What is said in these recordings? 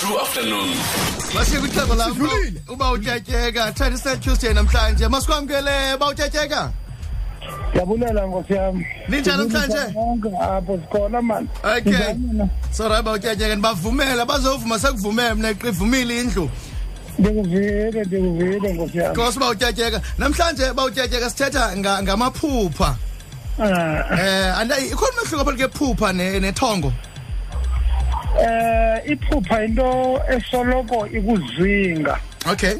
true afternoon. Masike kwixhego lam Sidlulile. uba utyatyeka Traditional Tuesday namhlanje masikwamkele ba utyatyeka? Ndiyabulela nkosi yam Ninjani namhlanje? Bonke apho sikhona mani Okay. Njani na? sorry ba utyatyeka ndibavumela bazovuma sekuvumele mna ivumile indlu. Ndikuvile ndikuvile nkosi yam Nkosi ba utyatyeka. Namhlanje ba utyatyeka sithetha nga- ngamaphupha. Ah, eh andayi ikhona umehluko phakathi kephupha ne- nethongo? Eh iphupha into esoloko ikuzinga. Okay.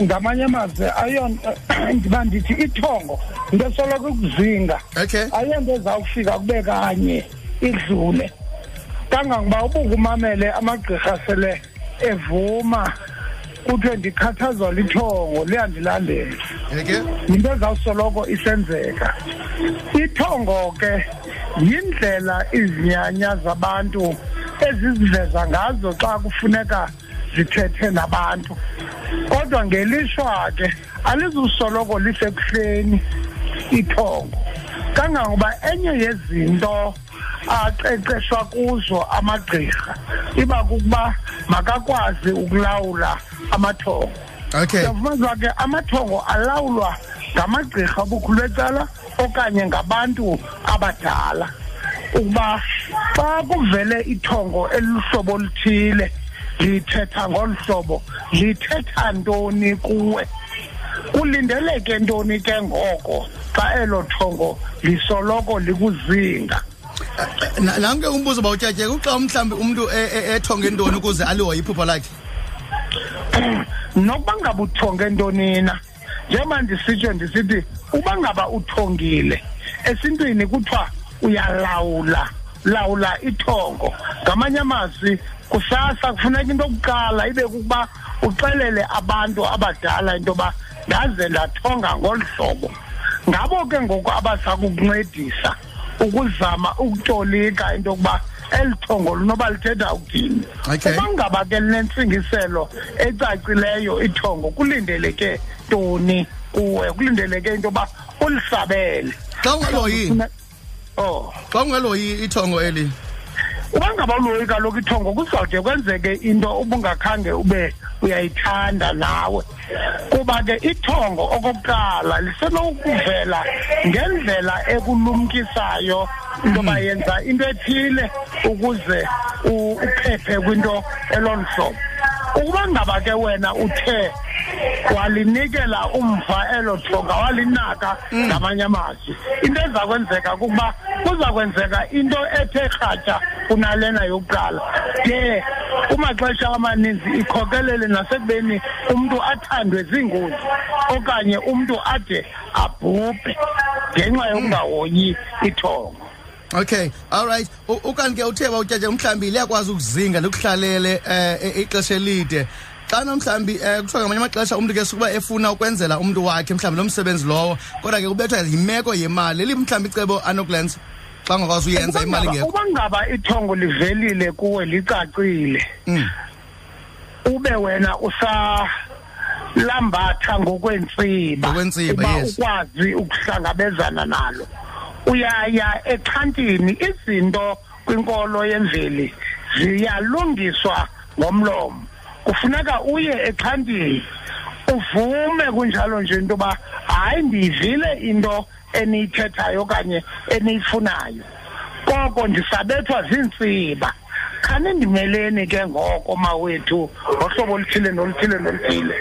Ngamanye amazwi ayonto ndiba ndithi ithongo into esoloko ikuzinga. Okay. Ayonto ezawufika kube kanye idlule. Kangangoba ubukumamele amagqirha sele evuma kuthiwe ndikhathazwa lithongo liyandilandela okay. Yinto ezawusoloko isenzeka. Ithongo ke yindlela izinyanya zabantu eziziveza ngazo xa kufuneka zithethe nabantu. Kodwa ngelishwa ke alizusoloko lisekuhleni ithongo. Kangangoba enye yezinto aqeqeshwa kuzo amagqirha iba kukuba makakwazi ukulawula amathongo. Okay. Siyafumanisa ke amathongo alawulwa ngamagqirha obukhulu becala okanye ngabantu abadala. Ukuba xa kuvele ithongo eluhlobo oluthile lithetha ngolu hlobo lithetha ntoni kuwe? Kulindeleke ntoni ke ngoko xa elo thongo lisoloko likuzinga? Na- nanke umbuzo ba utyatyeka uxa mhlawumbi umuntu e- e- ethonge ntoni ukuze alihoye iphupha lakhe? Nokuba ngaba uthonge ntonina njengoba ndisitsho ndisithi uba ngaba uthongile esintwini kuthiwa uyalawula. Lawula ithongo. Ngamanye amazwi kusasa kufuneka into yokuqala ibe kukuba uxelele abantu abadala into yoba ndaze ndathonga ngolu hlobo. Ngabo ke ngoku abaza kukuncedisa ukuzama ukutolika into yokuba eli thongo lunoba lithetha ukuthini. Uba ngaba ke linentsingiselo ecacileyo ithongo kulindeleke ntoni kuwe? Kulindeleke into yoba ulisabele. Xa ungaloyi? Fune- oh. Xa ungaloyi ithongo eli? Uba ngaba uloyi kaloku ithongo kuzawude kwenzeke into ubungakhange ube uyayithanda nawe. Kuba ke ithongo okokuqala lisenokuvela ngendlela ekulumkisayo into yoba yenza into ethile ukuze uphephe kwinto elolu hlobo. Ukuba ngaba ke wena uthe walinikela umva elo thonga walinaka ngamanye amazwi. Into eza kwenzeka kukuba kuza kwenzeka into ethe rhatya kunalena yokuqala. De kumaxesha amaninzi ikhokelele nasekubeni umntu athandwe ziingozi okanye umntu ade abhubhe ngenxa yokungahoyi ithongo. Okay all right. U- ukanti ke uthe ba utyatyeka mhlawumbi liyakwazi ukuzinga likuhlalele um ixesha elide. Xana mhlawumbi um kuthiwa ngamanye amaxesha umntu ke sukuba efuna ukwenzela umntu wakhe mhlawumbi lo msebenzi lowo kodwa ke kubethwa yimeko yemali eliphi mhlawumbi icebo anokulenza xa ungakwazi uyenza imali ngekho uba ngaba ithongo livelile kuwe licacile Mm. ube wena usalambatha ngokwentsiba Ngokwentsiba, uba yes. ukwazi ukuhlangabezana nalo uyaya exhantini izinto kwinkolo yemveli ziyalungiswa ngomlomo kufuneka uye exhantini uvume kunjalo nje into yoba hayi ndiyivile into eniyithethayo okanye eniyifunayo. Koko ndisabethwa ziintsiba. Khanindimeleni ke ngoko mawethu ngohlobo oluthile noluthile noluthile.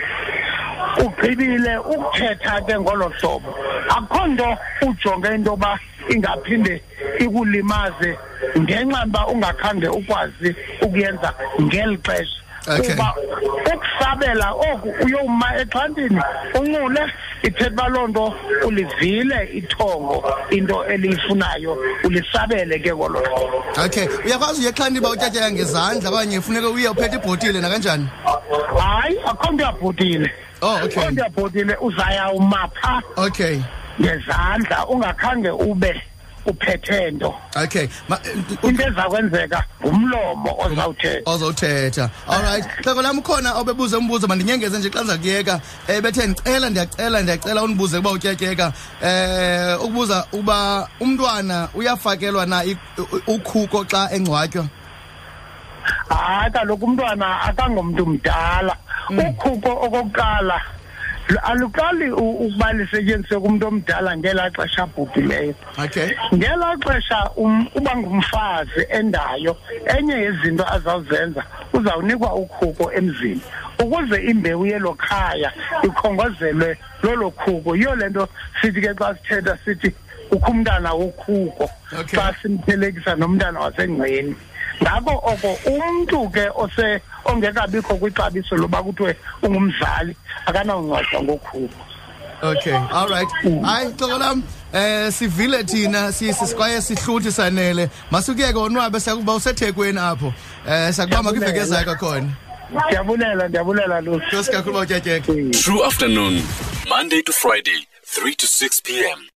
Ugqibile ukuthetha ke ngolo hlobo. Akho nto ujonge into yoba ingaphinde ikulimaze ngenxa yoba ungakhange ukwazi ukuyenza ngeli xesha. Kuba ukusabela oku uyowuma exhantini uncule ithetha uba loo nto ulivile ithongo into eliyifunayo ulisabele ke ngolo hlobo. Okay. Uyakwazi uye xhanti ba utyatyeka ngezandla okanye funeka uye uphethe ibhotile nakanjani? Hayi akho nto yabhotile. Oh, okay. akho nto yabhotile uzayawuma phaa okay. ngezandla ungakhange ube. Uphethe nto. Okay Ma- into eza kwenzeka ngumlomo ozawuthetha. Ozothetha. Alright xhego lam ukhona obebuze umbuzo mandinyengeze nje xa ndiza kuyeka um bethe ndicela ndiyacela ndiyacela undibuze ukuba utyatyeka um ukubuza uba umntwana uyafakelwa na i- u- ukhuko xa engcwatywa? Hayi kaloku umntwana akangomntu mdala. Ukhuko okokuqala aluqali u- ukuba lisetyenziswe kumntu omdala ngelaa xesha abhubhileyo. Okay. Ngelaa xesha um- uba ngumfazi endayo enye yezinto azawuzenza uzawunikwa ukhuko emzini. Ukuze imbewu yelo khaya ikhongozelwe lolo khuko yiyo le nto sithi ke xa sithetha sithi ukho umntana wokhuko Okay. xa simthelekisa nomntana wasengcweni ngako oko umntu ke ose ongekabikho kwixabiso loba kuthiwe ungumzali akanawuncwadwa ngokhuko Okay, all right. Hayi xoko lam eh sivile thina sisi kwaye sihluthi sanele. Masukuyeke onwabe sakuba usethekwini apho. Eh sakubamba kwiveke ezayo kwakhona. ndiyabulela ndiyabulela lusi Nkosi kakhulu bawutyatyeke. True afternoon, Monday to Friday, 3 to 6 p.m.